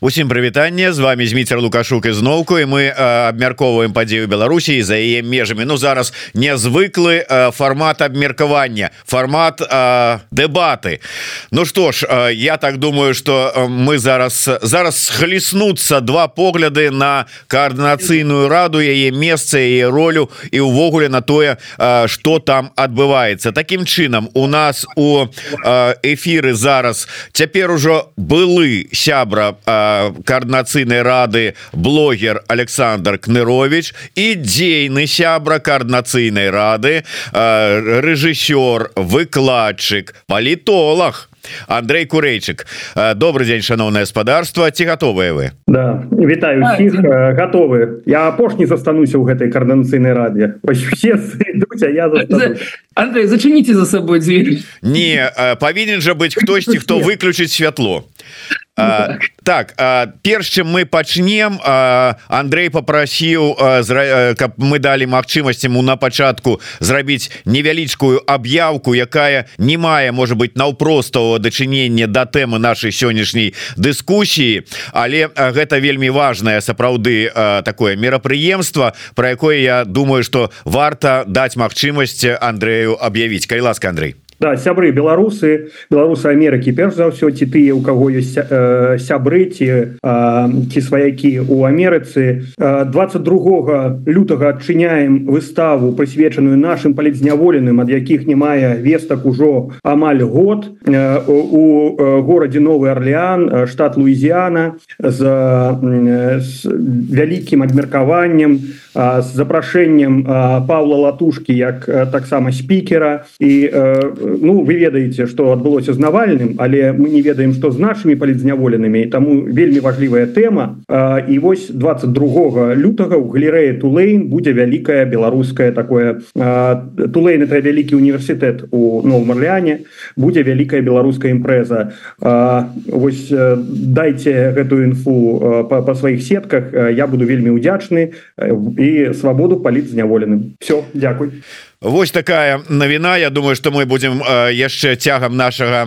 Усім прывітанне з вами Зміцер лукашук ізноўку і мы абмяркоўваем падзею Беларусі за яе межамі. Ну зараз нязвыклы фармат абмеркавання фармат дэбаты. Ну што ж я так думаю что мы зараз зараз хлеснуцца два погляды на коаардынацыйную раду яе месца і ролю і увогуле на тое что там адбываецца. Такім чынам у нас у эфиры зараз цяпер ужо былы сябра а коаардынацыйнай рады блогер Александр кнырович і дзейны сябра коаардынацыйнай рады рэжысёр выкладчык палітолог Андрей курейчык добрый день шановное гаспадарство ці готовыя вы да вітаю всіх. Готовы я апошні застануся ў гэтай коаардынацыйнай раде. Все я Андрей зачыніце за сабой дверь не павінен жа быць хтосьці хто выключыць святло а, так. перш чым мы пачнем Андрей попрасіў каб мы далі магчымасць ему на пачатку зрабіць невялічкую аб'яўку якая не мае можа быть наўпростого дачынення да тэмы нашай сённяшняй дыскусіі. Але гэта вельмі важное сапраўды такое мерапрыемство про якое я думаю что варта даць магчымасць Андрею аб'явіць. Кай ласка Андрей да сябры беларусы беларусы Америки перш за ўсё ці тыя у кого есть э, сябры ці ці сваякі у Амерыцы. 22 лютага адчыняем выставу прысвечаную нашим палізняволеным ад якіх не мае вестак ужо амаль год. Э, у горадзе новый Орлеан штат Луізіана з, з вялікім абмеркаваннем з запрашэннем Павла латушки як таксама спікера. І ну вы ведаеце что адбылося з навальным але мы не ведаем что з нашими палізняволенымі тому вельмі важливая тэма. І вось 22 лютага у галерэі тулейн будзе вялікая беларускае такое тулейн это вялікі універсітэт у новом орлеане будзе вялікая беларуская імпрэза. Вось дайте гэтую інфу по, по сваіх сетках я буду вельмі удзячны і свабоду палізняволеным все Дякуй Вось такая навіна. Я думаю что мы будем яшчэ цягам нашага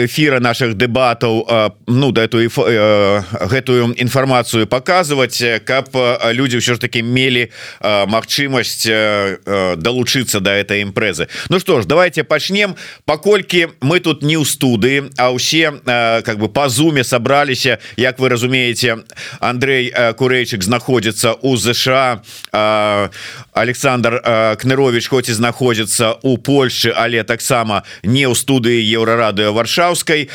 эфира наших дэбатаў э, ну да эту гэтую інфармацыю показывать каб люди ўсё ж таки мелі магчымасць далучыцца до да этой імпрэзы. Ну что ж давайте пачнем. Паколькі мы тут не ў студыі а ўсе э, как бы по зуме собраліся Як вы разумееце Андрей курэйчык знаходзіцца у ЗША Александр кнырович хоць і знаходзіцца у Польшы але таксама не ў студыі еўрарадыо варшаўскай.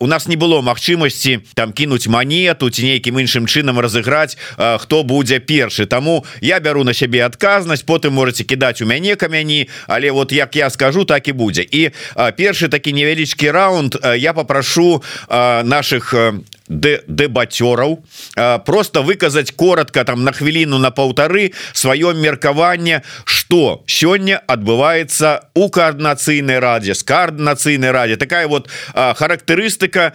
У нас не было магчымасці там кінуць манету ці нейкім іншым чынам разыграць хто будзе першы. Таму я бяру на сябе адказнасць потым можете кідаць у мяне камяні але вот як я скажу так і будзе. І першы такі невялічкі раунд я попрошу наших дэбацёраў просто выказаць коротко там на хвіліну на паўтары сваё меркаванне что сёння адбываецца у коаардынацыйнай радзе з коаардынацыйнай радзе такая вот характарыстыка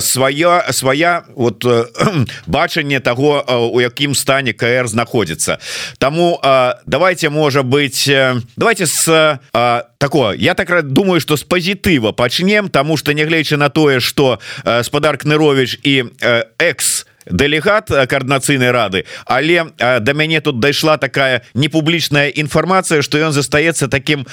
свая свая вот бачанне того у якім стане КР знаходзіцца Таму давайте можа быть давайте с такое я так думаю что с пазітыва пачнем тому что нягледзячы на тое что спадар кнырович і экс дэлегат коаардынацыйнай рады але да мяне тут дайшла такая непублічная інфармацыя что ён застаецца таким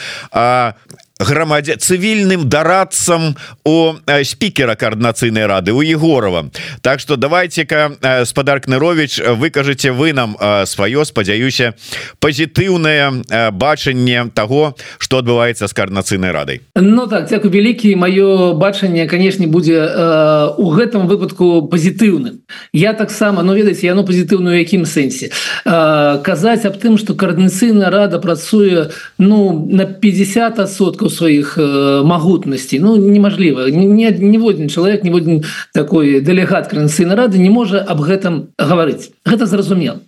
грамадзе цывільным дарадцам у спікера коаардынацыйнай рады у егорова. Так что давайте-ка спадар кнырович выкажаце вы нам сваё спадзяюся пазітыўнае бачанне того что адбываецца з коаардынацыйнай радай. Ну так дзяку вялікі маё бачанне канешне будзе у гэтым выпадку пазітыўным. Я таксама но ну, ведаеце яно пазітыўную якім сэнсе? Казаць аб тым что коаардынацыйная рада працуе ну на 50 соткаў у сваіх э, магутнасцей Ну немажліва ніводзін чалавек ніводзін такой дэлегат каранцыйнай рады не можа аб гэтым гаварыць гэта зразумела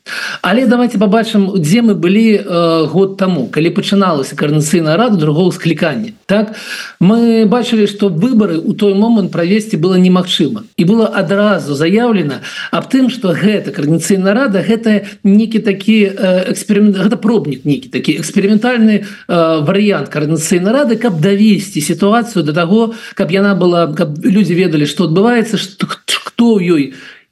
але давайте побачым дзе мы былі э, год таму калі пачыналася каранцыйная рада другого склікання так мы бачылі что выборы у той момант правесці было немагчыма. І было адразу заявлена аб тым что гэта карніцыйная рада гэта некі такі э, эксперимент гэта пробнік некі такі эксперыментальны варыянт карніцыйнай рады рады каб давесці сітуацыю до того каб яна была каб люди ведалі что адбываецца хто ў ёй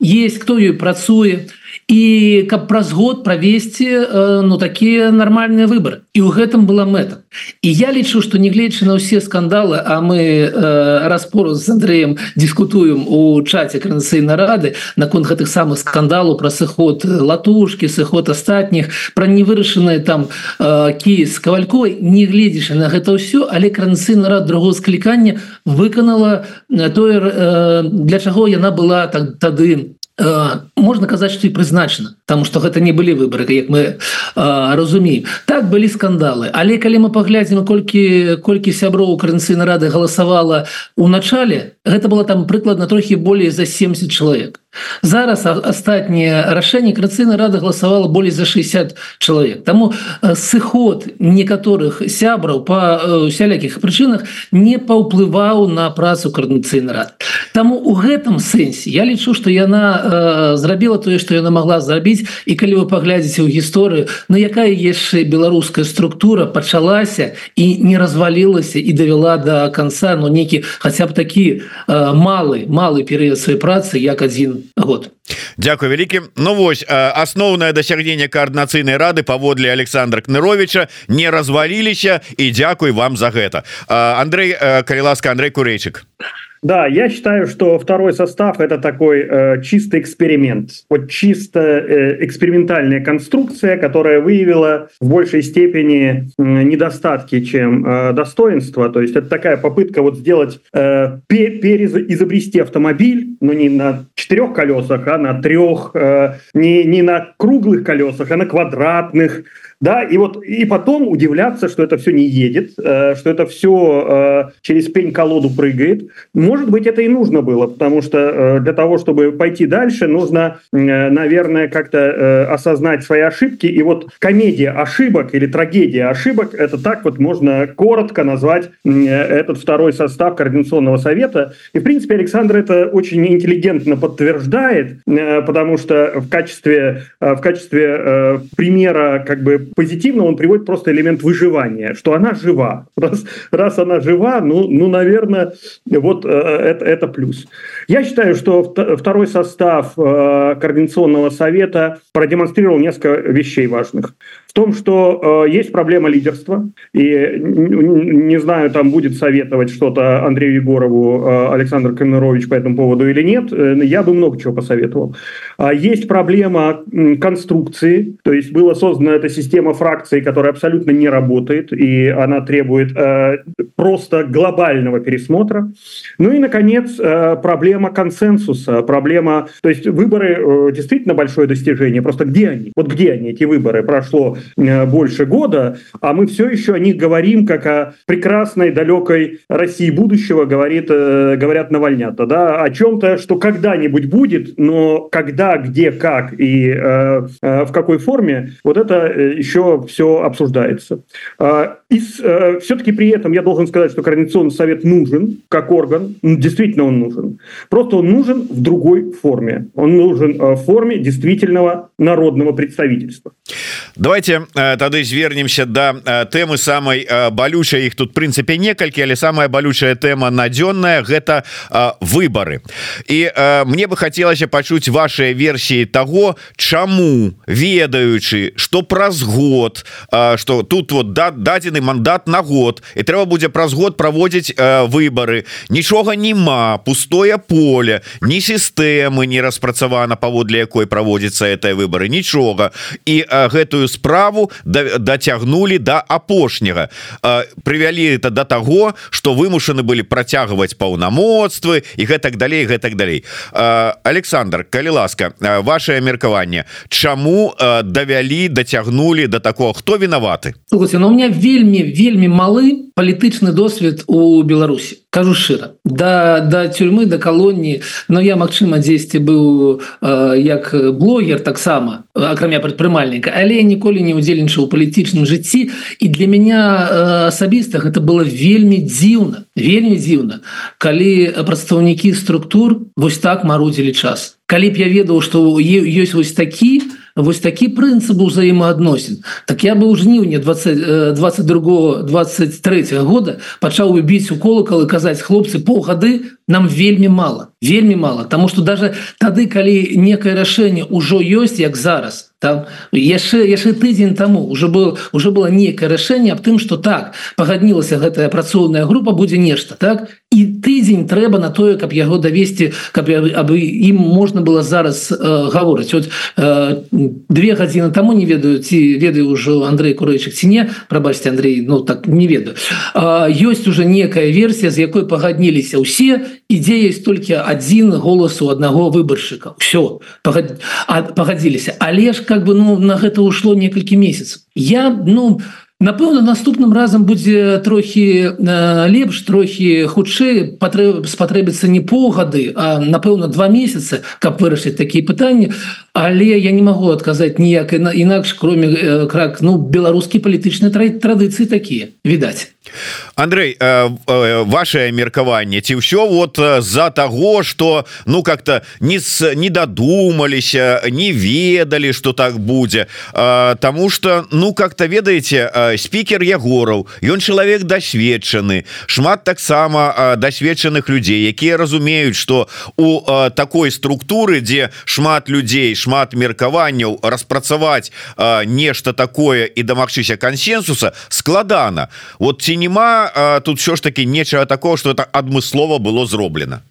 есть кто ёй працуе і каб праз год правесці э, ну такія нармальныя выборы і ў гэтым была мэта. І я лічу что негледзячы на ўсе скандалы а мы э, распору з Андреем дискутуем у чаце карнацыйнай рады наконт гэтых самых скандалу про сыход латушки сыход астатніх про невырашаныя там э, з кавалькой не гледзячы на гэта ўсё але карнацыйны рад другого склікання выканала тое э, для чаго яна была так тады можна казаць што і прызначана Таму што гэта не былі выборы як мы э, разумеем. Так былі скандалы. Але калі мы паглядзім колькі колькі сяброў карэнцыйнай рады галасавала у начале гэта было там прыкладна трохі болей за 70 чалавек зараз астатнія рашэнні крацыйнай рады галасавала болей за 60 чалавек Таму сыход некаторых сябраў па сялякіх прычынах не паўплываў на працу каарнацыйны рад Таму у гэтым сэнсе я лічу што яна э, зрабіла тое што яна могла зрабіць. І калі вы паглядзіце ў гісторыю на якая яшчэ беларуская структура пачалася і не развалілася і давяла до конца но нейкі хаця б такі э, малы малы перыяд сваёй працы як адзін год Дякую вялікі Ну вось асноўнае дасягненне коаардынацыйнай рады паводле Александра кныровича не разваліліся і дзякуй вам за гэта. Андрей калі ласка Андрей курэйчык Да, я считаю, что второй состав это такой э, чистый эксперимент. Вот чисто э, экспериментальная конструкция, которая выявила в большей степени э, недостатки, чем э, достоинства. То есть это такая попытка вот сделать, э, переизобрести автомобиль, но не на четырех колесах, а на трех, э, не, не на круглых колесах, а на квадратных, да, и вот и потом удивляться, что это все не едет, э, что это все э, через пень-колоду прыгает. Может быть, это и нужно было, потому что э, для того, чтобы пойти дальше, нужно, наверное, как-то осознать свои ошибки. И вот комедия ошибок или трагедия ошибок, это так вот можно коротко назвать этот второй состав Координационного совета. И, в принципе, Александр это очень интеллигентно подтверждает, потому что в качестве, в качестве примера как бы позитивно он приводит просто элемент выживания, что она жива. Раз, раз она жива, ну, ну наверное, вот э, это, это плюс. Я считаю, что второй состав э, Координационного совета продемонстрировал несколько вещей важных том, что э, есть проблема лидерства, и не знаю, там будет советовать что-то Андрею Егорову э, Александр Камерович по этому поводу или нет, э, я бы много чего посоветовал. А есть проблема конструкции, то есть была создана эта система фракций, которая абсолютно не работает, и она требует э, просто глобального пересмотра. Ну и, наконец, э, проблема консенсуса, проблема, то есть выборы э, действительно большое достижение, просто где они? Вот где они, эти выборы? Прошло Э, больше года, а мы все еще о них говорим, как о прекрасной, далекой России будущего, говорит, э, говорят Навальнята, да, о чем-то, что когда-нибудь будет, но когда, где, как и э, э, в какой форме, вот это еще все обсуждается. Э, и э, все-таки при этом я должен сказать, что Координационный совет нужен как орган, действительно он нужен, просто он нужен в другой форме, он нужен в форме действительного народного представительства. Давайте Э, тады звернемся да э, тэмы самой э, балючай іх тут прынцыпе некалькі але самая балючая тэма надзённая гэта выборы. І мне бы хацелася пачуць ваши версіі того чаму ведаючы что праз год что тут вот да дадзены мандат на год і трэба будзе праз год праводзіць выборы нічога нема пустое поле ні сістэмы не распрацавана паводле якой праводзіцца этой выборы нічога. І гэтую справу дацягнули до апошняга. Прывялі это до того что вымушаны былі працягваць паўнамоцтвы і гэтак далей гэтак далей. Александр калі ласка ваше меркаванне. Чаму давялі дацягнули до такого? Хто вінаваты Слушайте, но ну, у меня вельмі вельмі малы палітычны досвед у Беларусі кажу шчыра да да тюрьмы да калоніі но я Мачыма дзесьці быў э, як блогер таксама акрамя прадпрымальніка але ніколі не удзельнічаў у палітычным жыцці і для меня асабіста гэта было вельмі дзіўна вельмі дзіўна калі прадстаўнікі структур вось так марудзілі час. Калі б я ведаў што ёсць вось такі то вось такі прынцып узаемаадносін так я бы ў жніўні 20 22 23 года пачаў убіць у колакал і казаць хлопцы полгады нам вельмі мало вельмі мало тому что даже тады калі некое рашэнне ўжо ёсць як зараз там яшчэ яшчэ тыдзень тому уже был уже было некое рашэнне аб тым что так пагаднілася гэтая працоўная група будзе нешта так? І тыдзень трэба на тое каб яго давесці каб абы ім можна было зараз э, гаворыць. Вот э, две гадзіны тому не ведаю ці ведаю ўжо Андрей курэйчык ці не прабачьте Андрей Ну так не ведаю. Ёсць уже некая версія з якой пагадніліся ўсе ідзе есть толькі адзін голасу аднаго выбаршчыка. Все пагадзіліся. Але ж как бы ну на гэта ушло некалькі месяцев я ну не Напэўна наступным разам будзе трохі э, лепш трохі хутчэй спатрэбіцца не погады а напэўна два месяцы каб вырашыць такія пытанні але я не магу адказаць ніяк інакш кроме э, крак ну беларускі палітычныя традыцыі такія відаць Андрей э, э, ваше меркаванне ці ўсё вот з-за того что ну как-то не с не додумаліся не ведалі что так будзе Таму что ну как-то ведаеце спикер ягораў ён чалавек дасведчаны шмат таксама дасведчаных людзей якія разумеюць что у такой структуры дзе шмат людзей шмат меркаванняў распрацаваць нешта такое і дамагчыся консенсуса складана вот ці няма тут все ж таки нечага такого что это адмыслова было зроблена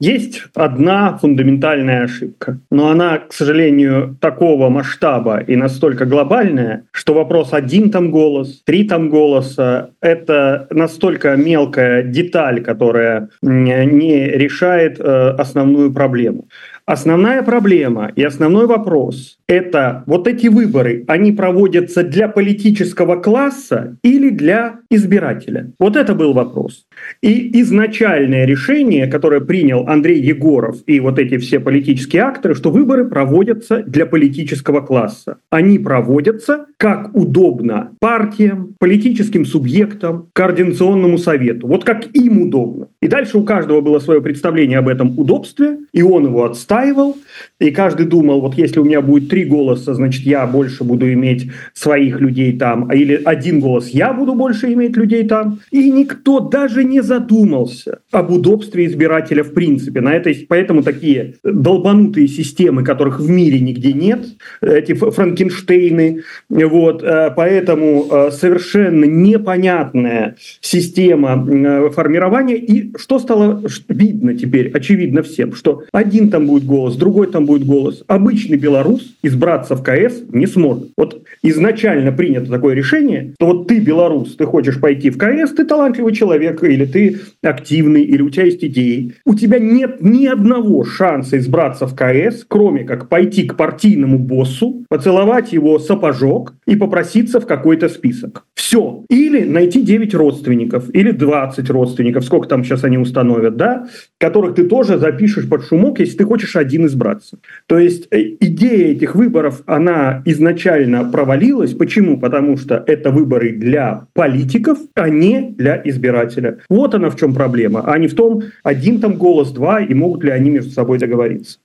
есть одна фундаментальная ошибка но она к сожалению такого масштаба и настолько глобальная что вопрос один там голос три там голоса это настолько мелкая деталь которая не решает э, основную проблему Основная проблема и основной вопрос – это вот эти выборы, они проводятся для политического класса или для избирателя? Вот это был вопрос. И изначальное решение, которое принял Андрей Егоров и вот эти все политические акторы, что выборы проводятся для политического класса. Они проводятся как удобно партиям, политическим субъектам, координационному совету. Вот как им удобно. И дальше у каждого было свое представление об этом удобстве, и он его отстаивал. И каждый думал, вот если у меня будет три голоса, значит, я больше буду иметь своих людей там, а или один голос, я буду больше иметь людей там. И никто даже не задумался об удобстве избирателя в принципе. На это, поэтому такие долбанутые системы, которых в мире нигде нет, эти Франкенштейны, вот, э, поэтому э, совершенно непонятная система э, формирования. И что стало видно теперь, очевидно всем, что один там будет голос, другой там будет голос. Обычный белорус избраться в КС не сможет. Вот изначально принято такое решение, что вот ты белорус, ты хочешь пойти в КС, ты талантливый человек, или ты активный, или у тебя есть идеи. У тебя нет ни одного шанса избраться в КС, кроме как пойти к партийному боссу, поцеловать его сапожок и попроситься в какой-то список. Все. Или найти 9 родственников, или 20 родственников, сколько там сейчас они установят, да, которых ты тоже запишешь под шумок, если ты хочешь один избраться. То есть э, идея этих выборов, она изначально провалилась. Почему? Потому что это выборы для политиков, а не для избирателя. Вот она в чем проблема, а не в том, один там голос, два, и могут ли они между собой договориться.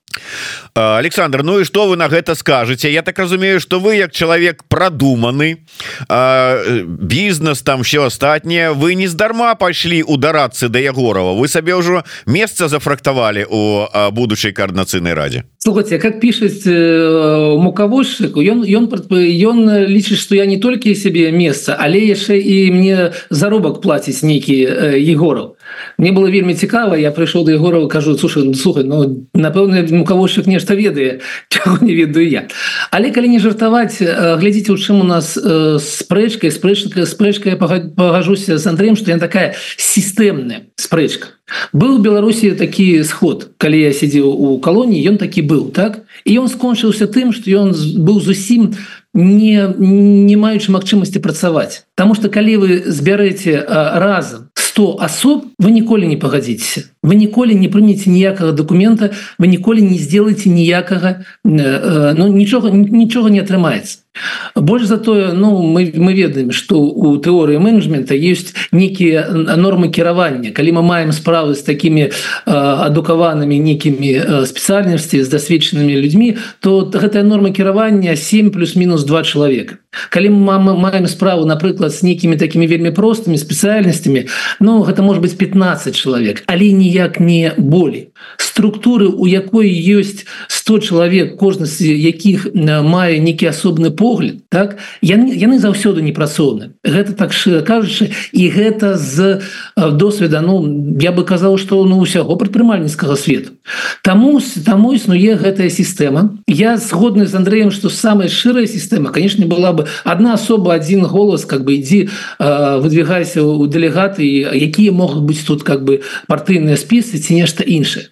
Александр Ну і что вы на гэта скажете? Я так разумею что вы як чалавек продуманы бізнес там все астатніе вы не здарма пайшлі ударацца да Ягорова вы сабе ўжо месца зафрактавалі у будучай коорднацыйнай раде слухайте как пішаць э, мукавозчык ён ён ён лічыць что я не толькі сябе месца але яшчэ і мне заробак плаціць нейкі э, Егоров мне было вельмі цікава я прыйшоў да Егорова кажу слушай ну, слухай Ну напэўна мукавозчык нешта ведае не ведаю я але калі не жартаваць глядзіце у чым у нас спрэчкай спрэчка спрэчка я пагажуся з Андреем что я такая сістэмная спрэчка. Быў беларусі такі сход калі я сидзеў у калоніі ён такі быў так? І ён скончыўся тым что ён быў зусім не не маючы магчымасці працаваць. Таму что калі вы збярэце разам 100 асоб вы ніколі не пагадзіцеся вы ніколі не прымеце ніякага документа вы ніколі не сделаете ніякага ну нічога нічога не атрымаецца больш затое ну мы мы ведаем что у тэорыі менеджмента есть некія нормы кіравання калі мы маем справы з такими адукаванымі некімі спецыяльнасці з дасведчанымі людзьмі то гэтая норма кіравання 7 плюс-мінус два человека. Калі мы маем справу напрыклад з нейкімі такими вельмі простымі спецыяльнасцямі Ну гэта может быть 15 чалавек але не ніяк не болей структуры у якой ёсць 100 чалавек кожны з якіх мае нейкі асобны погляд так яны яны заўсёды не працоўны гэта так кажучы і гэта з досведа Ну я бы казаў что ну усяго прадпрымальніцкага свету. Таму таму існуе гэтая сістэма. Я згодны з Андреем что самая шырая сістэма конечно была бы одна особа один голос как бы ідзі выдвигайся у дэлегаты якія могуць быць тут как бы партыйныя спісы ці нешта іншае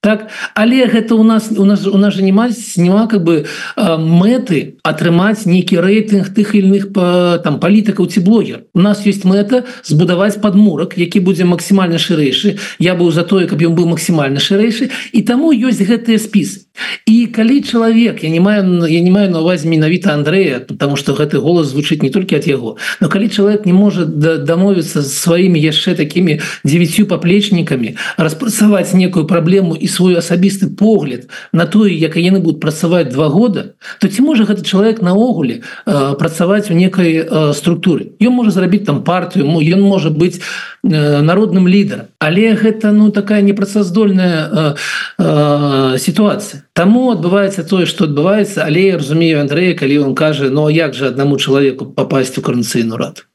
так але гэта у нас у нас у нас же няма няма как бы мэты атрымаць нейкі рэйтынг тых ільных по там палітыкаў ці блогер у нас есть мэта збудаваць подмурак які будзе максімальна шырэйшы. Я быў за тое каб ён быў максімальна шырэйшы. І таму ёсць гэтыя спісы. І калі чалавек я не маю я не маю на увазе менавіта Андрея потому что гэты голос звучыць не толькі ад яго но калі чалавек не можа дамовіцца сваімі яшчэ такими девятью паплечнікамі распрацаваць некую праблему і свой асабісты погляд на тое як яны будут працаваць два года то ці можа гэты чалавек наогуле э, працаваць у некай э, структуры? Ён можа зрабіць там партыю ему ён можа быць э, народным лідарам. Але гэта ну такая непрацаздольная э, э, ситуация Таму адбываецца тое что адбываецца але я разумею Андрея калі он кажа но ну, як же аднаму чалавеку попасть у карнацыйну рад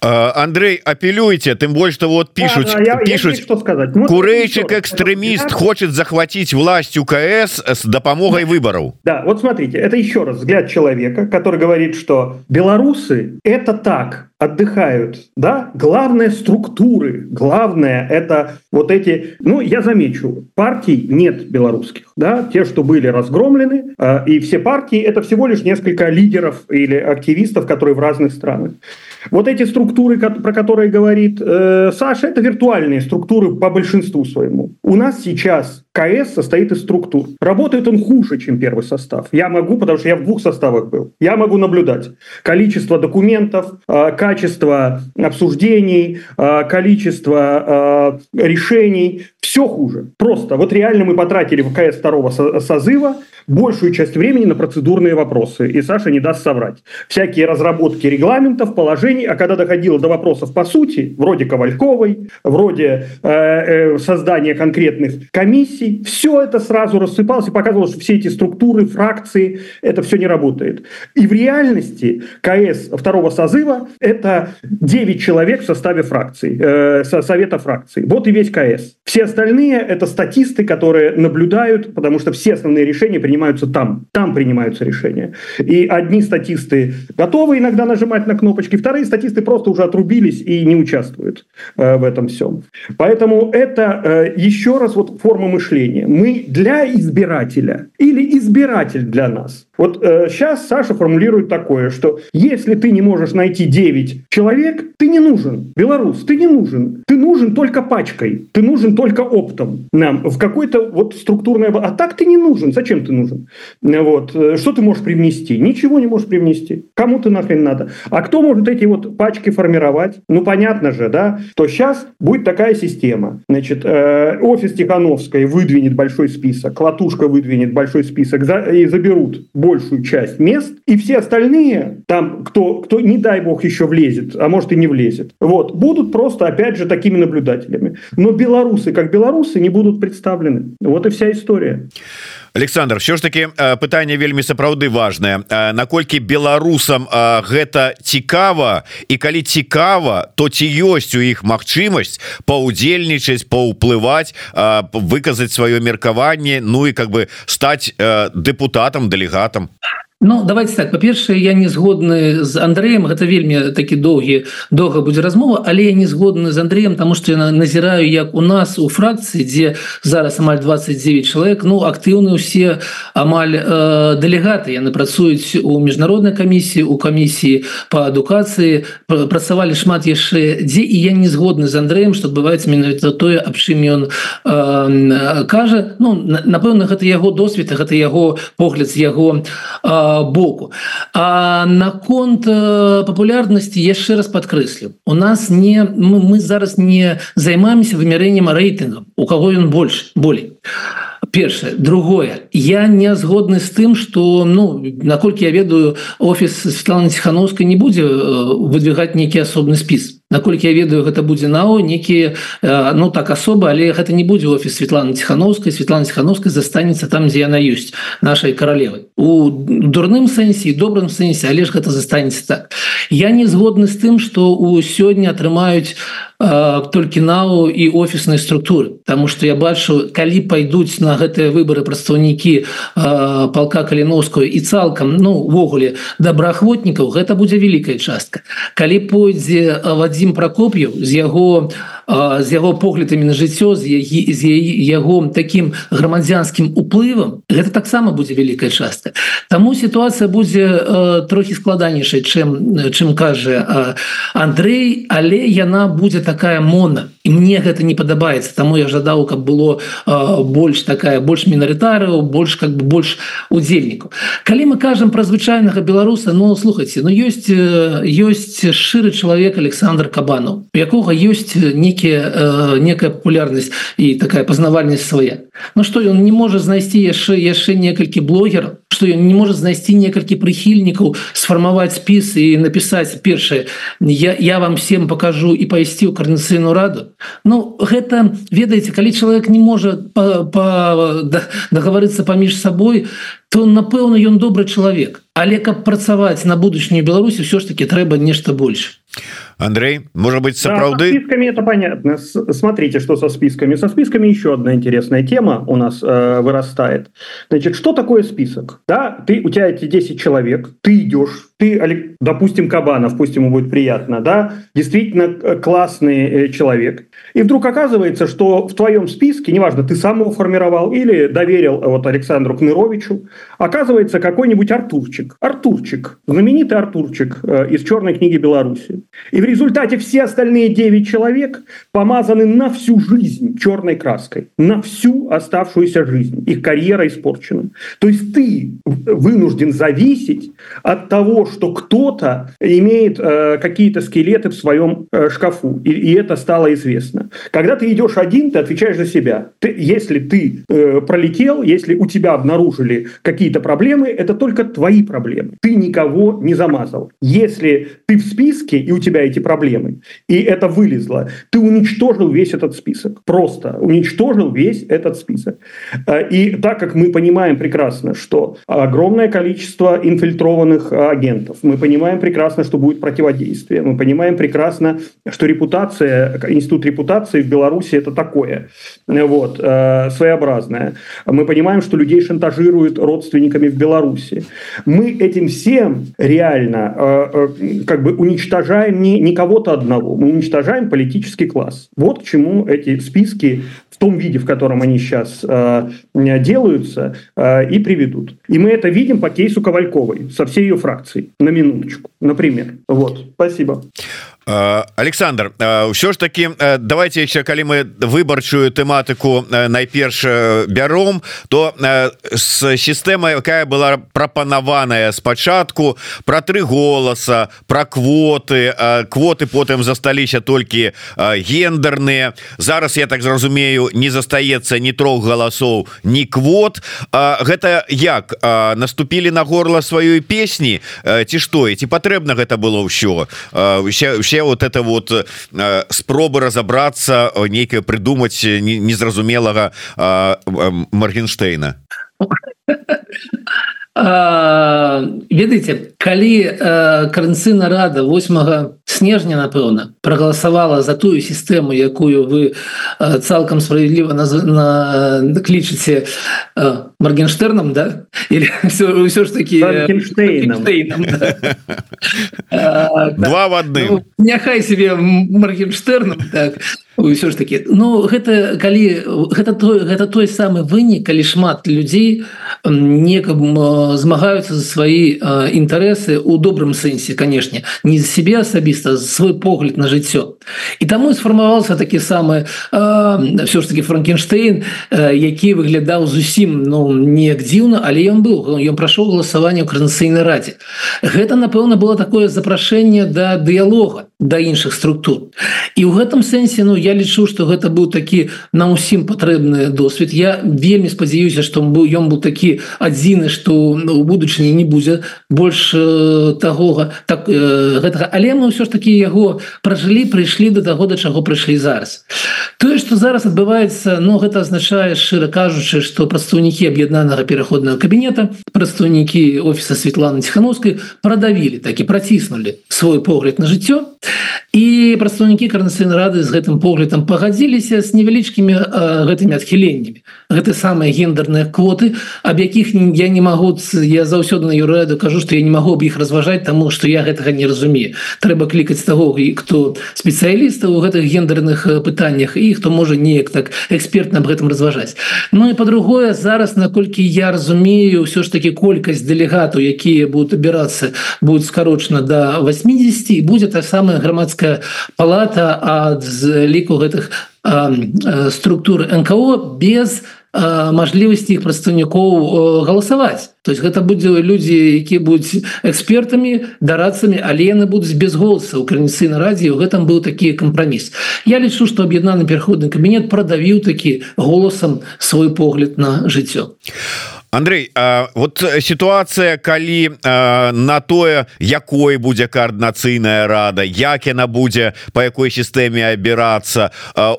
Андрей апелюйте тым больш что вот пишут да, да, пишут что сказать. Курейчик экстремист хочет захватить власть УКС с допомогой выборов да вот смотрите это еще раз взгляд человека который говорит что белорусы это так отдыхают да? Главные структуры главное это вот эти ну я замечу партий нет белорусских да? Те что были разгромлены э, и все партии это всего лишь несколько лидеров или активистов которые в разных странах. Вот эти структуры про которые говорит э, Саша это виртуальные структуры по большинству своему. У нас сейчас КС состоит из структур. Работает он хуже чем первый состав. Я могу потому что я в двух составах был. Я могу наблюдать количество документов э, качество обсуждений э, количество э, решений все хуже. Просто вот реально мы потратили в КС второго созыва большую часть времени на процедурные вопросы и Саша не даст соврать. Всякие разработки регламентов положений а когда доходило до вопросов по сути вроде ковальковой вроде э, э, создания конкретных комиссий все это сразу рассыпалось и показывалось что все эти структуры фракции это все не работает. И в реальности КС второго созыва это 9 человек в составе фракции э, со совета фракции вот и весь КС. Все остальные это статисты которые наблюдают потому что все основные решения принимаются там. Там принимаются решения. И одни статисты готовы иногда нажимать на кнопочки вторые статисты просто уже отрубились и не участвуют э, в этом всем поэтому это э, еще раз вот форма мышления. Мы для избирателя или избиратель для нас вот э, сейчас Саша формулирует такое что если ты не можешь найти 9 человек ты не нужен. Белорус ты не нужен. Ты нужен только пачкой. Ты нужен только оптом. Нам в какой-то вот структурное а так ты не нужен. Зачем ты нужен? Вот что ты можешь привнести? Ничего не можешь привнести. Кому ты нахрен надо? А кто может эти вот пачки формировать? Ну понятно же да то сейчас будет такая система. Значит э, офис тихановской выдвинет большой список латушка выдвинет большой список за, и заберут большую часть мест и все остальные там кто кто не дай бог еще влезет а может и не влезет. Вот. Будут просто опять же такими наблюдателями. Но белорусы как белорусы не будут представлены. Вот и вся история Александр все ж таки пытанне вельмі сапраўды важное наколькі беларусам гэта цікава і калі цікава то ці ёсць у іх магчымасць паўдзельнічаць паўплываць выказаць сваё меркаванне Ну і как бы стаць депутатам дэлегатам Ну давайте так. По-першае я не згодны з Андреем. Гэта вельмі такі доўгі доўга будзе размова але я не згодны з Андреем тому что я назіраю як у нас у фракцыі дзе зараз амаль 29 чалавек ну актыўны усе амаль э, дэлегаты. Яны працуюць у міжнароднай камісіі у камісіі по адукацыі. Працавалі шмат яшчэ дзе. І я не згодны з Андреем что адбываецца менавіта тое аб чым ён э, кажа. Ну напэўна гэта яго досвед гэта яго погляд з яго э, боку. А наконт э, популярнасці яшчэ раз подкрэслю у нас не мы, мы зараз не займаемся вымярэннем рэйтынгам у кого ён больш болей першае другое. Я не згодны з тым что ну наколькі я ведаю офіс Светланы ціхановскай не будзе э, выдвигаць нейкі асобны спіс наколькі я ведаю гэта будзе нау некіе ну так асоба але гэта не будзе офіс Светланы ціхановскай Светлана ціхановскай застанецца там дзе яна ёсць нашай каралевы у дурным сэнсе добрым сэнсе але ж гэта застанецца так. Я не згодны з тым что у сёння атрымаюць толькі нау і офіснай структуры Таму что я бачу калі пайдуць на гэтыя выборы прадстаўнікі палка каліновскую і цалкам ну увогуле добраахвотнікаў гэта будзе вялікая частка. Калі пойдзе Вадзім прокоп'ев з яго з яго поглядамі на жыццё з з яго таким грамадзянскім уплывам гэта таксама будзе вялікая частка Таму сітуацыя будзе трохі складанейшай чым чым кажа Андрей але яна будзе так такая мона і мне гэта не падабаецца таму я жадаў каб было э, больш такая больш мінарытарыяў больш как бы больш удзельнікаў калі мы кажам пра звычайнага беларуса но ну, слухайте ну ёсць ёсць шчыры чалавек Александр кабанов у якога ёсць некія э, некая папулярнасць і такая пазнавальнасць свая Ну что ён не можа знайсці яшчэ яшчэ некалькі блогераў что ён не можа знайсці некалькі прыхільнікаў сфармаваць спіс і напісаць першае. Я, я вам всем покажу і пайсці ў карнацыйную раду. Ну гэта ведаеце калі чалавек не можа дагаварыцца паміж сабой то напэўна ён добры чалавек. Але каб працаваць на будучню Беларусі все ж таки трэба нешта больш Андрей может быть сапраўды да, списками это понятно. Смотрите что со списками. Со списками еще одна интересная тема у нас э, вырастает. Значит что такое список? Да ты у тебя эти 10 человек ты идешь ты допустим кабанов пусть ему будет приятно да действительно э, классный э, человек. И вдруг оказывается что в твоем списке неважно ты сам его формировал или доверил вот александру кныровичу оказывается какой-нибудь артурчик. Артурчик знаменитый артурчик э, из черной книги беларуси и в результате все остальные 9 человек помазаны на всю жизнь черной краской на всю оставшуюся жизнь. Их карьера испорчена. То есть ты вынужден зависеть от того что кто-то имеет э, какие-то скелеты в своем э, шкафу, и, и это стало известно. Когда ты идешь один, ты отвечаешь за себя. Ты, если ты э, пролетел, если у тебя обнаружили какие-то проблемы, это только твои проблемы. Ты никого не замазал. Если ты в списке, и у тебя эти проблемы, и это вылезло, ты уничтожил весь этот список. Просто уничтожил весь этот список. Э, и так как мы понимаем прекрасно, что огромное количество инфильтрованных агентов, агентов. Мы понимаем прекрасно, что будет противодействие. Мы понимаем прекрасно, что репутация, институт репутации в Беларуси это такое, вот, э, своеобразное. Мы понимаем, что людей шантажируют родственниками в Беларуси. Мы этим всем реально э, э, как бы уничтожаем не, не кого-то одного, мы уничтожаем политический класс. Вот к чему эти списки том виде, в котором они сейчас э, делаются, э, и приведут. И мы это видим по кейсу Ковальковой со всей ее фракцией на минуточку, например. Вот, спасибо. Александр ўсё ж таки давайте еще калі мы выбарчую тэматыку найперш бяром то с сістэмай якая была прапанаваная спачатку про тры голоса про квоты квоты потым засталіся толькі гендерныя. Зараз я так зразумею не застаецца ні трох галасоў ні квот. Гэта як? Наступілі на горло сваёй песні? Ці што? Ці патрэбна гэта было ўсё все вот это вот э, спробы разобраться нейкае придумать незразумелага Маргенштейна ведаеце калі карэнцына рада 8 снежня напэўна прогаласавала за тую сістэму якую вы цалкам справядліва на, на клічыце маргенштерном да? Или все, все ж таки два в адным ну, няхай себе маргенштерном так ўсё ж таки Ну гэта калі гэта той гэта той самы вынік калі шмат людзей некаб змагаюцца за свои інтарэсы у добрым сэнсе канешне не за себе асабіста свой погляд на жыццё і таму сфармаваўся такі самы все ж таки франкенштейн які выглядаў зусім ну неяк дзіўна але ён быў. Ён прайшоў галасаванне ў карнацыйнай радзе гэта напэўна было такое запрашэнне да дыялога да іншых структур. І ў гэтым сэнсе Ну я лічу что гэта быў такі на ўсім патрэбны досвед. Я вельмі спадзяюся что быў ён быў такі адзіны что у будучыні не будзе больш э, таго так э, гэтага. Але мы ўсё ж таки яго пражылі прыйшлі до таго да чаго прыйшлі зараз. Тое что зараз адбываецца но ну, гэта азначае шчыра кажучы что прадстаўнікі аб'яднанага пераходнага кабінета прадстаўнікі офіса Светланы ціхановскай продавілі так і праціснули свой погляд на жыццё. І прадстаўнікі карнацыйнай рады з гэтым поглядам пагадзіліся з невялічкімі гэтымі адхіленнямі. Гэта самыя гендерныя квоты аб якіх я не я заўсёды на юрэду кажу что я не могу об іх разважаць тому что я гэтага не разумею. Трэба клікаць того і кто спецыяліста у гэтых гендерных пытаннях і хто можа неяк так экспертна об гэтым разважаць. Ну і по-другое зараз наколькі я разумею все ж таки колькасць дэлегатаў якія будут абірацца будет скарочана до 80 і будет та самая грамадская палата ад з ліку гэтых структур НКО без мажлівасці іх прадстаўнікоў галасаваць то есть гэта будзе людзі якія будуць экспертамі дарацамі але яны будуць без голоса ў крыніцы на радзе у гэтым быў такі кампраміс Я лічу што аб'яднаны пераходны кабінет прадавіў такі голасам свой погляд на жыццё а Андрей вот ситуация калі на тое якой будзе коорднацыйная рада як яна будзе по якой сістэме абірацца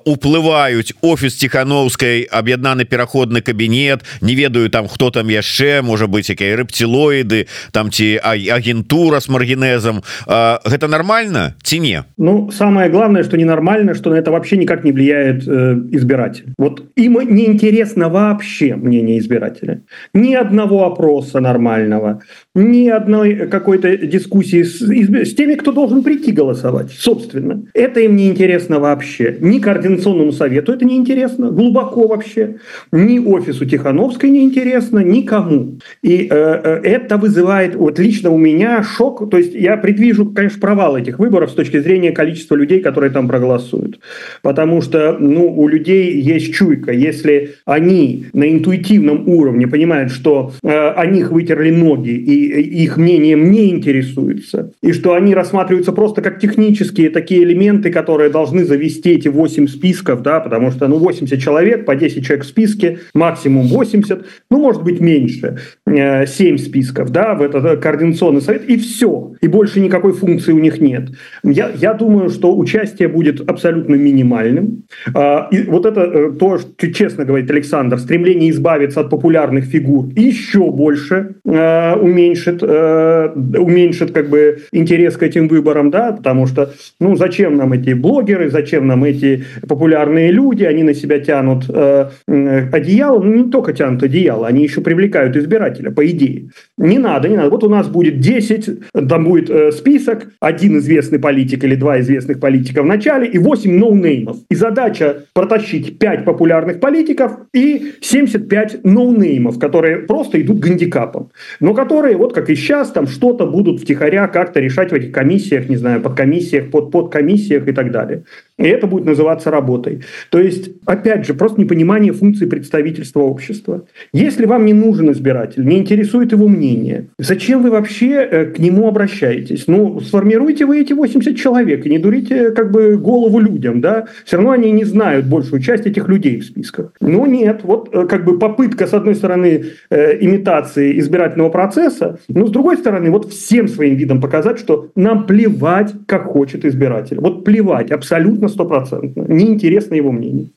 уплываюць офіс тихохановской аб'яднаны пераходны кабінет не ведаю там хто там яшчэ можа быть якія рэпцілоіды там ці агентура с маргенезом гэта нормально ці не? Ну самое главное что ненормально что на это вообще никак не влияет э, избиратель. Вот им неинтересно вообще мнение избирателя ни одного опроса нормального, ни одной какой-то дискуссии с, с теми, кто должен прийти голосовать, собственно. Это им не интересно вообще. Ни Координационному совету это не интересно, глубоко вообще. Ни офису Тихановской не интересно, никому. И э, э, это вызывает, вот лично у меня шок. То есть я предвижу, конечно, провал этих выборов с точки зрения количества людей, которые там проголосуют. Потому что ну, у людей есть чуйка. Если они на интуитивном уровне понимают, что э, о них вытерли ноги и их мнением не интересуется, и что они рассматриваются просто как технические такие элементы, которые должны завести эти 8 списков, да, потому что, ну, 80 человек, по 10 человек в списке, максимум 80, ну, может быть, меньше, 7 э, списков, да, в этот координационный совет, и все, и больше никакой функции у них нет. Я, я думаю, что участие будет абсолютно минимальным, а, и вот это э, то, что честно говорит Александр, стремление избавиться от популярных фигур еще больше э, уменьшит, э, уменьшит как бы интерес к этим выборам, да, потому что, ну, зачем нам эти блогеры, зачем нам эти популярные люди, они на себя тянут э, одеяло, ну, не только тянут одеяло, они еще привлекают избирателя, по идее. Не надо, не надо. Вот у нас будет 10, там будет э, список, один известный политик или два известных политика в начале и 8 ноунеймов. И задача протащить 5 популярных политиков и 75 ноунеймов, которые просто идут гандикапом, но которые вот как и сейчас, там что-то будут втихаря как-то решать в этих комиссиях, не знаю, подкомиссиях, под подкомиссиях и так далее. И это будет называться работой. То есть, опять же, просто непонимание функции представительства общества. Если вам не нужен избиратель, не интересует его мнение, зачем вы вообще э, к нему обращаетесь? Ну, сформируйте вы эти 80 человек и не дурите как бы голову людям, да? Все равно они не знают большую часть этих людей в списках. Но нет, вот э, как бы попытка, с одной стороны, э, имитации избирательного процесса, но с другой стороны, вот всем своим видом показать, что нам плевать, как хочет избиратель. Вот плевать абсолютно стопроцентно. Неинтересно его мнение.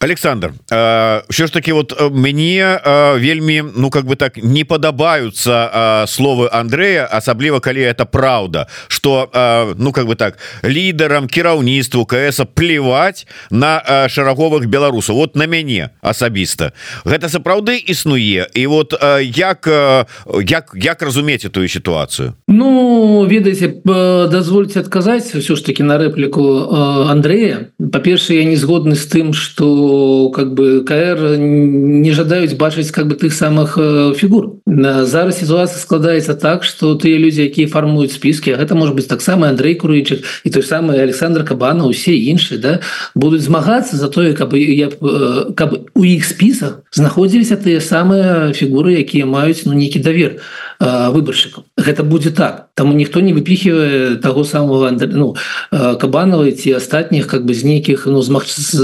Александр все ж таки вот мне вельмі ну как бы так не падабаюцца словы Андрея асабліва калі это праўда что ну как бы так лідарам кіраўніцтву КС плевать на шараговых беларусаў вот на мяне асабіста гэта сапраўды існуе і вот як як як разумець эту ситуацию Ну ведаеце дазвольце адказаць все ж таки на рэпліку Андрея. Па-першае я не згодны з тым что как бы КР не жадаюць бачыць как бы тых самых э, фігур. Зараз ситуация складаецца так что тыя люди якія фармуюць спіски гэта может быть таксама Андрей курычык і той самый Александр кабана усе іншыя да будуць змагацца за тое каб я э, каб у іх спісах знаходзіліся тыя самыя фігуры якія маюць ну нейкі давер э, выбаршчыкам. Гэта будзе так. Там ніхто не выпіхивае того самого ну кабанова ці астатніх как бы з нейкіх ну з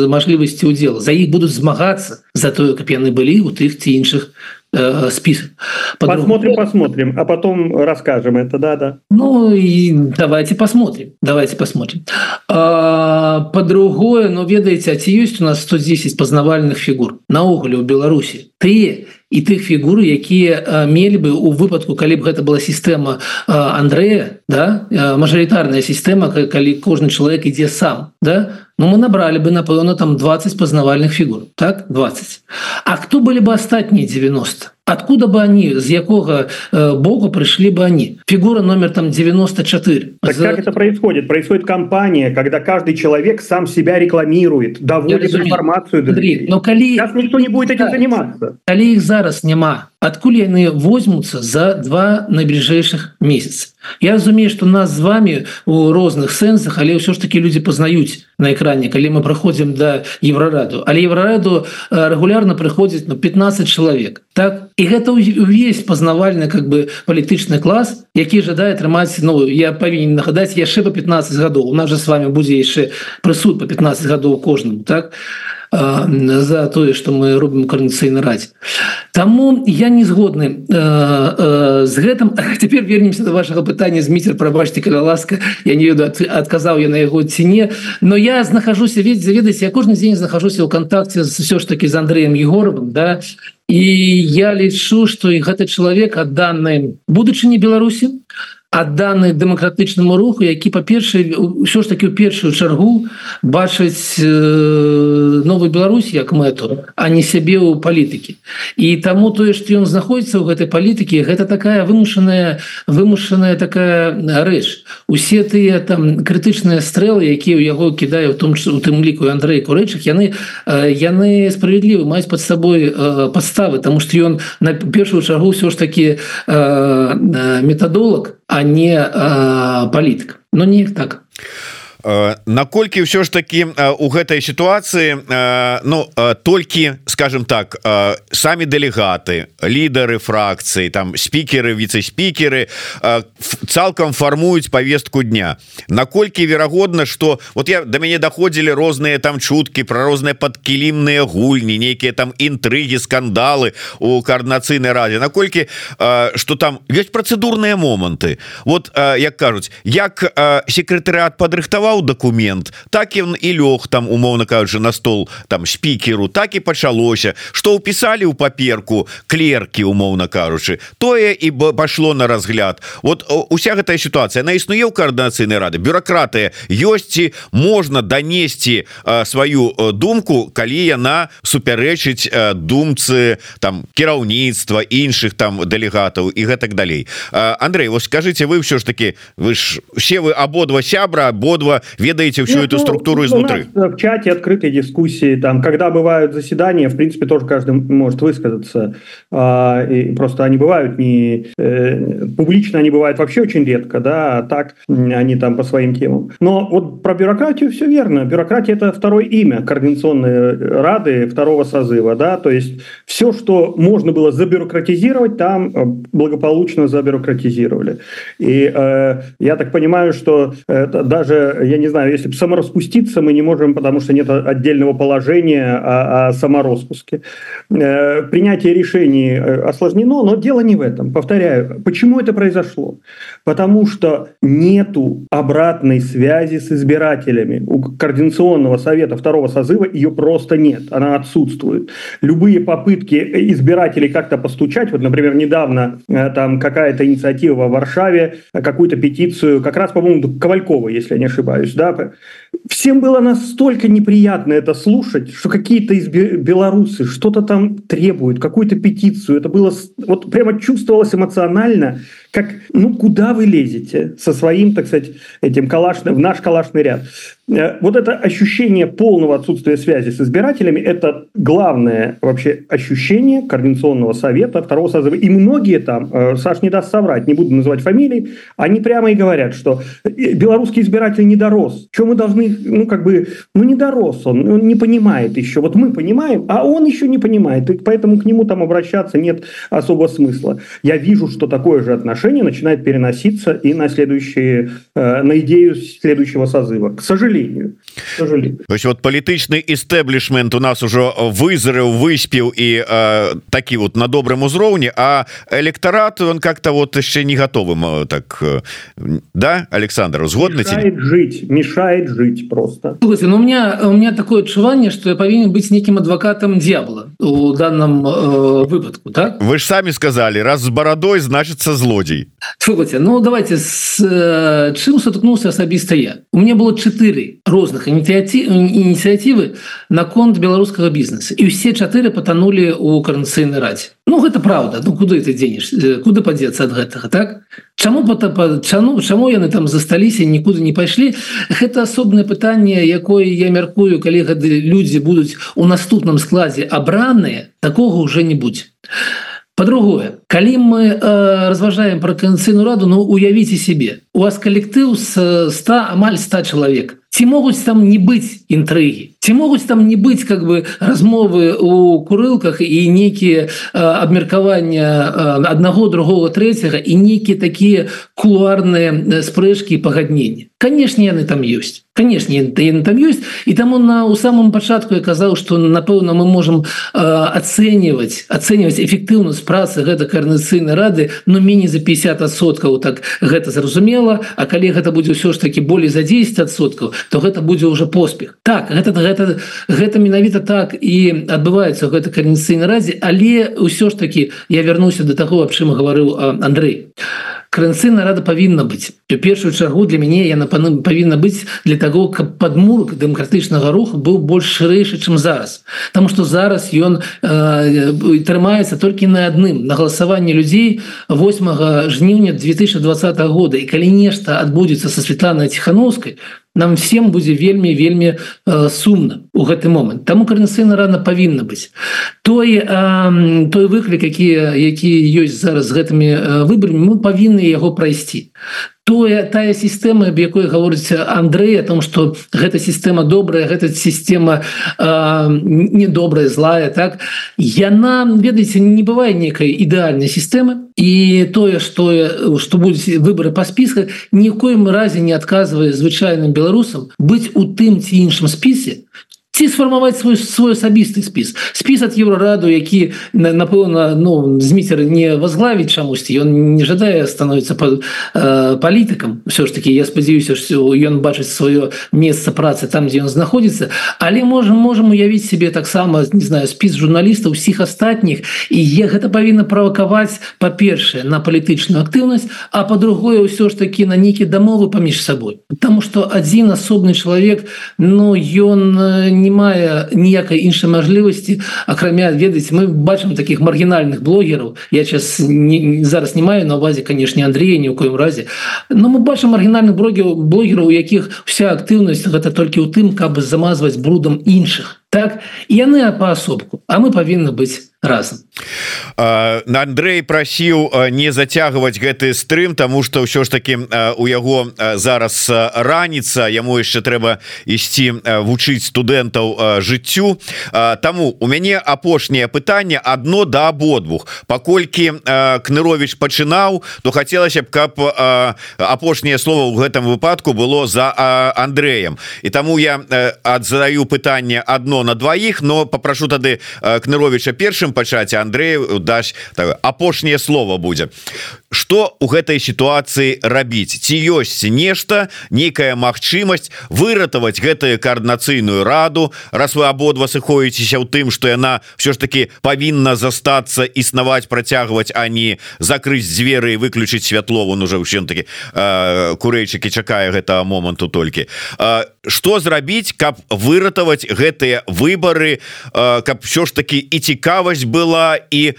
мажлівасці удзела за іх будуць змагацца за тое каб яны былі у тых ці іншых э, список. Посмотрим посмотрим а потом расскажем это да да ну и давайте посмотрим давайте посмотрим. По-другое но ведаеце а ці ёсць у нас 110 пазнавальных фігур наогуле у беларусі ты і тых фігур якія мелі бы у выпадку калі б гэта была сістэма Андрэя да мажарытарная сістэма калі кожны чалавек ідзе сам да Ну мы набрали бы напэўна там 20 пазнавальных фігур так 20 А кто были бы астатнія 90 откуда бы они з якога э, боку пришли бы они фигура номер там 94 так За... как это происходит происходит кампания когда каждый человек сам себя рекламирует доводит информацию Андрей, но коли Сейчас никто не будет этим заниматься коли их зараз няма адкуль яны возьмутся за два найбліжэйшых месяца Я разумею что нас з вами у розных сэнсах але ўсё ж таки люди пазнаюць на экране калі мы проходзім до еврораду але еврораду э, регулярно прыходзіць на 15 чалавек так і гэта увесь пазнавальны как бы палітычны клас які жадае атрымаць Ну я павінен нагадаць яшчэ по 15 гадоў. У нас же с вами будзе яшчэ прысуд по 15 гадоў кожнаму так за тое что мы робім карнацыйны радзе Таму я не згодны э, э, з гэтым. Теперь вернемся до вашего пытання зміцер прабачьте каля ласка я не веду адказаў я на яго ціне но я знахожуся ведь заведаць я кожны дзень захожуся ў кантакце все ж таки з Андреем егоровым да і я лічу что і гэты чалавек адданны будучыні Беларусі адданы дэмакратычнаму руху які па-першае ўсё ж таки ў першую чаргу бачыць э, новую Беларусь як мэту а не сябе ў палітыкі. І таму тое што ён знаходіцца ў гэтай палітыкі гэта такая вымушаная вымушаная такая рэч. Усе тыя там крытычныя стрэлы якія ў яго кідае в том у тым ліку Андрей курэчых яны э, яны справядлівы маюць под сабой э, подставы тому что ён на першую чаргу ўсё ж таки метадолог а не э, палітык но не так наколькі ўсё ж таки э, у гэтай сітуацыі э, Ну толькі скажем так самі дэлегаты лідары фракцыі там спікеры віце-спікеры цалкам фармуюць повестку дня. Наколькі верагодна что вот я до мяне доходзілі розныя там чуткі про розныя падкілімныя гульні нейкія там інтрыгі скандалы у коорднацыйнай раде наколькі что там есть працэдурныя моманты. Вот як кажуць як секретарыат падрыхтаваў напісаў документ так ён і лёг там умоўно кажучы на стол там спікеру так і пачалося что упісалі ў паперку клерки умоўно кажучы. Тое і пошло на разгляд. Вот уся гэтая ситуация на існуе ў коорднацыйнай рады бюрократыя ёсці можна данесці сваю думку калі яна супярэчыць думцы там кіраўніцтва іншых там дэлегатаў і гэтак далей. Андрей вот скажите вы все ж таки вы ж все вы абодва сябра абодва ведаете всю Нет, эту ну, структуру изнутри? в чате открытой дискуссии там когда бывают заседания в принципе тоже каждый может высказаться. А, и просто они бывают не э, публично они бывают вообще очень редко да а так они там по своим темам. Но вот про бюрократию все верно. Бюрократия это второе имя координационной рады второго созыва да. То есть все что можно было забюрократизировать там э, благополучно забюрократизировали. И э, я так понимаю что это даже я не знаю если самораспуститься мы не можем потому что нет отдельного положения о, о самороспуске э, принятие решений э, осложнено но дело не в этом. Повторяю почему это произошло? Потому что нету обратной связи с избирателями. У координационного совета второго созыва ее просто нет она отсутствует. Любые попытки избирателей как-то постучать вот например недавно э, там какая-то инициатива в варшаве какую-то петицию как раз по-моему ковалькова если я не ошибаюсь да всем было настолько неприятно это слушать что какие-то из белорусы что-то там требуют какую-то петицию. Это было вот прямо чувствовалось эмоционально как ну куда вы лезете со своим так сказать этим калашным в наш калашный ряд? Э, вот это ощущение полного отсутствия связи с избирателями это главное вообще ощущение координационного совета второго созыва. И многие там э, Саш не даст соврать не буду называть фамилии они прямо и говорят что э, белорусский избиратель не дорос чем мы должны мы ну как бы ну не дорос он, он не понимает еще вот мы понимаем а он еще не понимает и поэтому к нему там обращаться нет особого смысла. Я вижу что такое же отношение начинает переноситься и на следующие э, на идею следующего созыва. К сожалению. К сожалению. То есть вот политычный истеблишмент у нас уже вызрыл выспел и э, такі вот на добрым узроўне а электорат он как-то вот еще не готовым э, так э, да Александр узгодны жить мешает жить просто. Слушайте, ну, у меня у меня такое адчуванне что я повинен быть неким адвокатом дьявола у данном э, выпадку так вы же сами сказали раз с бородой значится злодей. Слушайте, ну давайте с э, чым сутыкнулся асабіста я? У меня было 4 розных ініцыятивы наконт беларускага бізнеса і все чатыры потонули у карнацыйнай радзе Ну гэта правда Ну куды ты дзенеш куды падзецца ад гэтага так? Чаму чану чаму яны там засталіся нікуды не пайшлі? Гэта асобнае пытанне якое я мяркую калі гады людзі будуць у наступным складзе абраныя такога уже не будь по-другое калі мы э, разважаем про канцыйную раду Ну уявіце себе у вас калектыў с 100 амаль 100 чалавек. Ці могуць там не быць інтрыгі? Ці могуць там не быць как бы размовы у курылках і нейкія абмеркавання аднаго другого трэцяга і нейкія такія кулуарныя спрэчкі пагаднення канешне яны там ёсць канешне там ёсць і таму на у самом пачатку я казаў что напэўна мы можем ацэньваць ацэньваць эфектыўнасць працы гэта карнацыйнай рады но меней за 50соткаў так гэта зразумела. А калі гэта будзе ўсё ж таки болей за 10соткаў то гэта будзе уже поспех. Так гэта гэта гэта менавіта так і адбываецца гэта карніцыйнай разе. Але ўсё ж таки я вярнуся до таго аб чым гаварыў Андрей карэнцыйная рада павінна быць. У першую чаргу для мяне яна павінна быць для того каб падмурк дэмакратычнага руху быў больш шырэйшы чым зараз. Таму что зараз ён э, трымаецца толькі на адным на галасаванне людзей 8 жніўня 2020 года. І калі нешта адбудзецца са Светланай ціхановскай нам всем будзе вельмі вельмі э, сумна у гэты момант таму карнацыйна рана павінна быць той э, той выклік які які ёсць зараз гэтымі выбарамі мы павінны яго прайсці тое тая сістэма аб якой гаворыць Андрей о том что гэта сістэма добрая гэта сістэма э, недобрая злая так? Яна ведаеце не бывае некай ідэальнай сістэмы. І тое что что будуць выборы по спісках ні коім разе не адказвае звычайным беларусам быць у тым ці іншым спісе ці сфармаваць свой свой асабісты спіс. Спіс ад еўрараду які напэўна ну зміцер не возглавіць чамусьці ён не жадае становіцца под э, палітыкам. Все ж таки я спадзяюся что ён бачыць сваё месца працы там дзе ён знаходзіцца. Але можем можем уявіць себе таксама не знаю спіс журналістаў усіх астатніх. І е гэта павінна правакаваць па-першае на палітычную актыўнасць а по-другое ўсё ж таки на нейкі дамовы паміж сабой. Потому что адзін асобны чалавек но ён не не мае ніякай іншай мажлівасці акрамя ведаць мы бачым таких маргінальных блогераў я сейчас не, зараз не маю на увазе канешне Андрея ні ў коім разе но мы бачым маргінальных блогераў блогераў у якіх вся актыўнасць гэта толькі ў тым каб замазваць брудам іншых так? Яны паасобку а мы павінны быць разам. На Андрей прасіў не зацягваць гэты стрым тому что ўсё ж таки у яго зараз раніца яму яшчэ трэба ісці вучыць студэнтаў жыццю. Таму у мяне апошняе пытанне одно да абодвух. Паколькі кнырович пачынаў то хацелася б каб апошняе слово ў гэтым выпадку было за Андреем і таму я адзадаю пытанне одно на двоих но попрошу тады кныровича першым пачаць Андрею так, апошняе слово будзе. Что у гэтай сітуацыі рабіць? Ці ёсць нешта некая магчымасць выратаваць гэтую коаардынацыйную раду раз вы абодва сыходзіцеся ў тым что яна все ж таки павінна застацца існаваць працягваць а не закрыць дзверы выключыць святло? Он уже ўсё таки э, курэйчыкі чакае гэтага моманту толькі. Что э, зрабіць каб выратаваць гэтыя выборы э, каб все ж таки і цікавасць магчымасць была і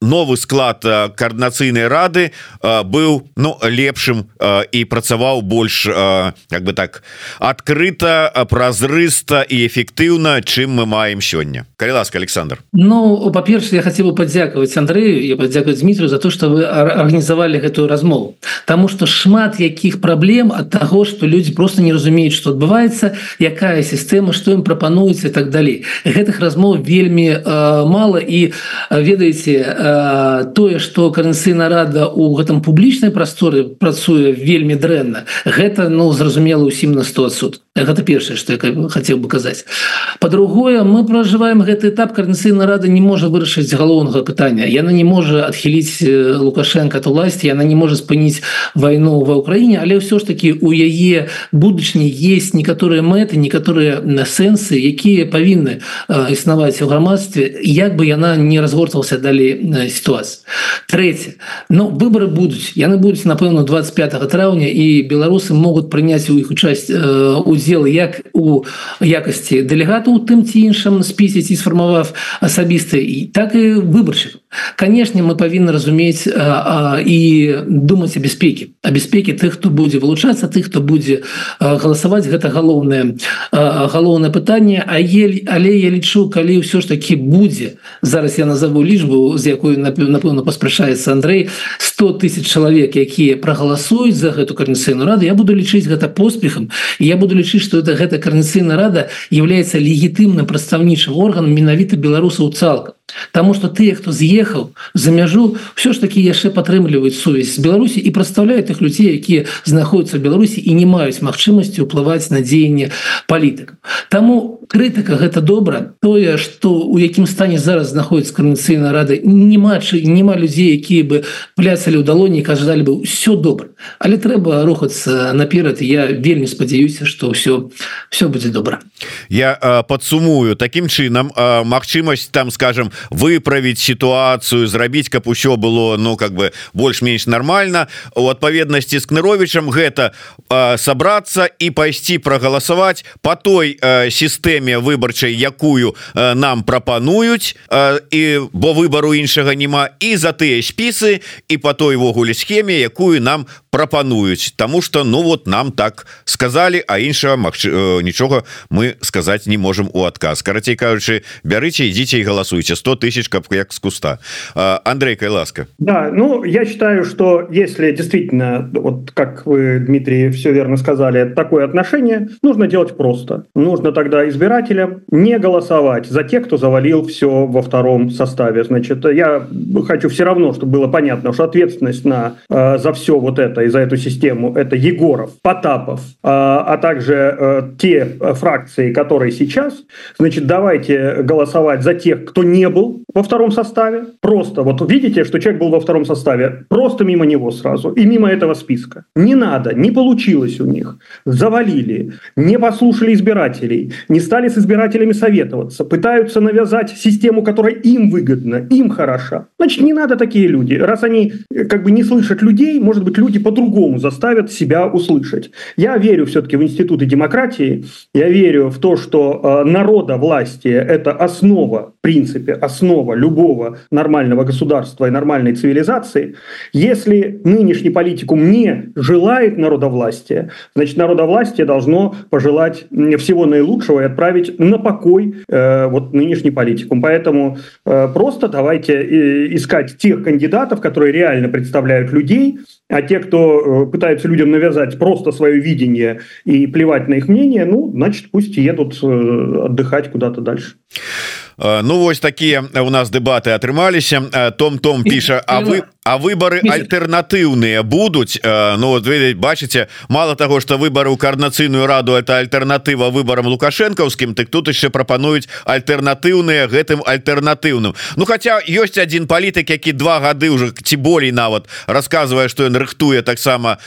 новы склад коаардынацыйнай рады быў ну лепшым і працаваў больш как бы так адкрыта празрыста і эфектыўна чым мы маем сёння калі ласка Александр Ну па-перша я хотел бы падзякаваць Андрею я падзякую Дмітрию за то что вы арганізавалі гэтую размову Таму что шмат якіх праблем ад таго что люди просто не разумеюць что адбываецца якая сістэма что ім прапануецца так далей гэтых размоў вельмі э, мало і ведаеце э, тое что карэнцыйна рада у гэтым публічнай прасторы працуе вельмі дрэнна гэта ну зразумела усім на 100 суд гэта першае что я хотел бы казаць. По-другое мы проживаем гэты этап карнацыйна рада не можа вырашыць галоўнага пытання. Яна не можа адхіліць лукашенко то власти она не можа спыніць войну ва ўкраіне але ўсё ж таки у яе будучні есть некаторыя мэты некаторыя на сэнсы якія павінны існаваць у грамадстве як бы яна не разгортвался далей сітуацыі третье. Но ну, выборы будуць яны будуць напэўна 25 траўня і беларусы могуць прыняць у іх участь удзел як у якасці дэлегата у тым ці іншым спісе ці сфармавав асабісты і так і выбарчых канешне мы павінны разумець і думаць о бяспеке о бяспеке тых хто будзе вылучацца тых хто будзе галасаваць гэта галоўнае галоўнае пытанне а ель але я лічу калі ўсё ж таки будзе зараз я назову лічбу з якой напэўна паспрашаецца Андрей 100 тысяч чалавек якія прагаласуюць за гэту карнацыйную раду. Я буду лічыць гэта поспехам. Я буду лічыць что это гэта карнацыйная рада является легітымным прадстаўнічым органам менавіта беларусаў цалкам Таму что тыя хто з'ехаў за мяжу все ж таки яшчэ падтрымліваюць сувязь з Беларусі і прадстаўляюць их людзей якія знаходзяцца в Беларусі і не маюць магчымасці ўплываць на дзеянне палітык Таму крытыка гэта добра. Тое что у якім стане зараз знаходіць карнацыйна рады не матчы няма людзей якія бы пляцалі ў далоні кажалі бы все добра але трэба рухацца наперад. Я вельмі спадзяюся что все все будзе добра. Я подсумую таким чынам Мачымасць там скажем выправіць сітуацыю зрабіць каб усё было ну как бы больш-менш нормально у адпаведнасці з кныровичам гэта сабрацца і пайсці прагаласаваць по той сістэме выбарчай якую нам прапануюць і бо выбору іншага няма і за тыя спісы і по тойвогуле схеме якую нам прапануюць Таму что ну вот нам так сказали а іншага Мачы нічога мы сказаць не можем у адказ карацей кажучы бярыце ідзіце і галасуйте 100 тысяч как як с куста Андрейкой ласка Да ну я считаю что если действительно вот как вы Дмитрий все верно сказали такое отношение нужно делать просто нужно тогда избирателям не голосовать за тех кто завалил все во втором составе значит я хочу все равно чтобы было понятно что ответственность на за все вот это и за эту систему это Егоров Потапов а также те фракции которые сейчас значит давайте голосовать за тех кто не был во втором составе, просто вот видите, что человек был во втором составе, просто мимо него сразу и мимо этого списка. Не надо, не получилось у них, завалили, не послушали избирателей, не стали с избирателями советоваться, пытаются навязать систему, которая им выгодна, им хороша. Значит, не надо такие люди. Раз они э, как бы не слышат людей, может быть, люди по-другому заставят себя услышать. Я верю все-таки в институты демократии, я верю в то, что э, народа власти – это основа, в принципе, основа любого нормального государства и нормальной цивилизации, если нынешний политикум не желает народовластия, значит, народовластие должно пожелать всего наилучшего и отправить на покой э, вот нынешний политикум. Поэтому э, просто давайте искать тех кандидатов, которые реально представляют людей, а те, кто э, пытаются людям навязать просто свое видение и плевать на их мнение, ну, значит, пусть едут э, отдыхать куда-то дальше. Э, ну вось такія у нас дэбаты атрымаліся э, том том піша А вы а выборы альтэрнатыўныя будуць э, Ну вот ведаць бачыце мало того что выборы ў карнацыйную раду это альтэрнатыва выборам лукашэнкаўскім так тут яшчэ прапануюць альтэрнатыўныя гэтым альтэрнатыўным Ну хотя ёсць один палітык які два гады уже ці болей нават рассказывае что ён рыхтуе таксама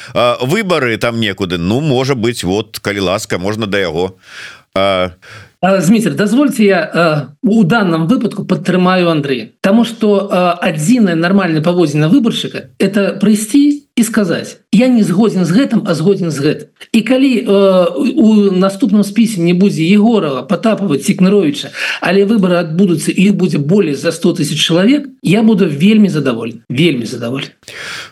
выборы там некуды. Ну можа быть вот калі ласка можно да яго а Зміцер дазвольце я у данном выпадку падтрымаю Андрея. Таму что адзіная нармальная паводзіна выбаршчыка это прыйсці і сказаць я не згодзін з гэтым а згодзін з гэтым. Калі э, у наступным спісе не будзе егорова потапаваць цікнаровича але выборы адбудуцца іх будзе болей за 100 тысяч чалавек я буду вельмі задаволен вельмі задаволен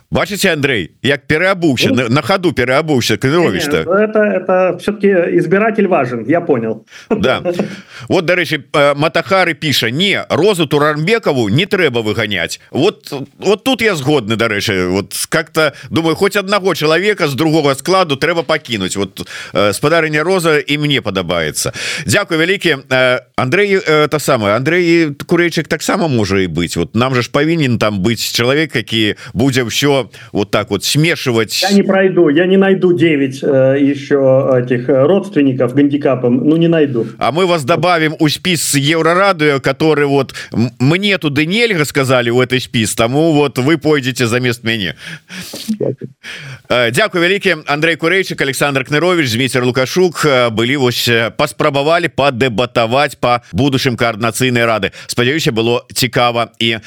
бачыце Андрей як переабуўся ну, на ходу переабуўся кадырович это это все-таки избиратель важен я понял. Да. Вот дарэчы э, матахары піша не розу туранбекаву не трэба выгонять вот вот тут я згодны дарэчы вот как-то думаю хоть одного человека з другого складу трэба пакінуть вот э, спадарыня роза і мне падабаецца Дякую вялікі э, Андрей это самое Андрей курэйчык таксама можа і быць вот нам же ж павінен там быць чалавек які будзе ўсё вот так вот смешивать. Я не пройду я не найду 9 э, еще этих родственников гандикапом ну не найду. А мы вас добавим у спіс еврорадыо который вот мне туды нельга сказали у этой спіс тому вот вы пойдете замест мяне Дякую. Вялікі Андрей курэйчык Александр кнырович змейцер лукашук былі вось паспрабавалі падэбатаваць по будучым коаардынацыйнай рады. Спадзяюся было цікава і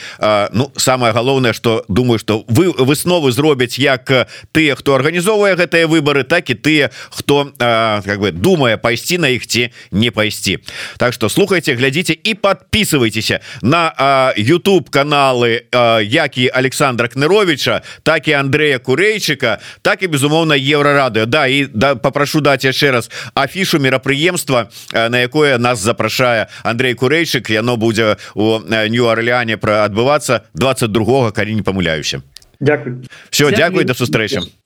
ну самое галоўнае что думаю что вы высновы зробяць як тыя хто арганізоўвае гэтыя выборы так і тыя хто как бы думае пайсці на іх ці не пайсці. Так что слухайте глядзіце і подписывайтеся на YouTube каналы які Александра кныровича так і Андрея курэйчыка так і безумоўна еврорадыо Да і да попрошу даць яшчэ раз афішу мерапрыемства на якое нас запрашае Андрей курэйчык яно будзе у нью-арлеане пра адбывацца 22 калі не памыляюся Дякую. Все дзякуй да сустрэчы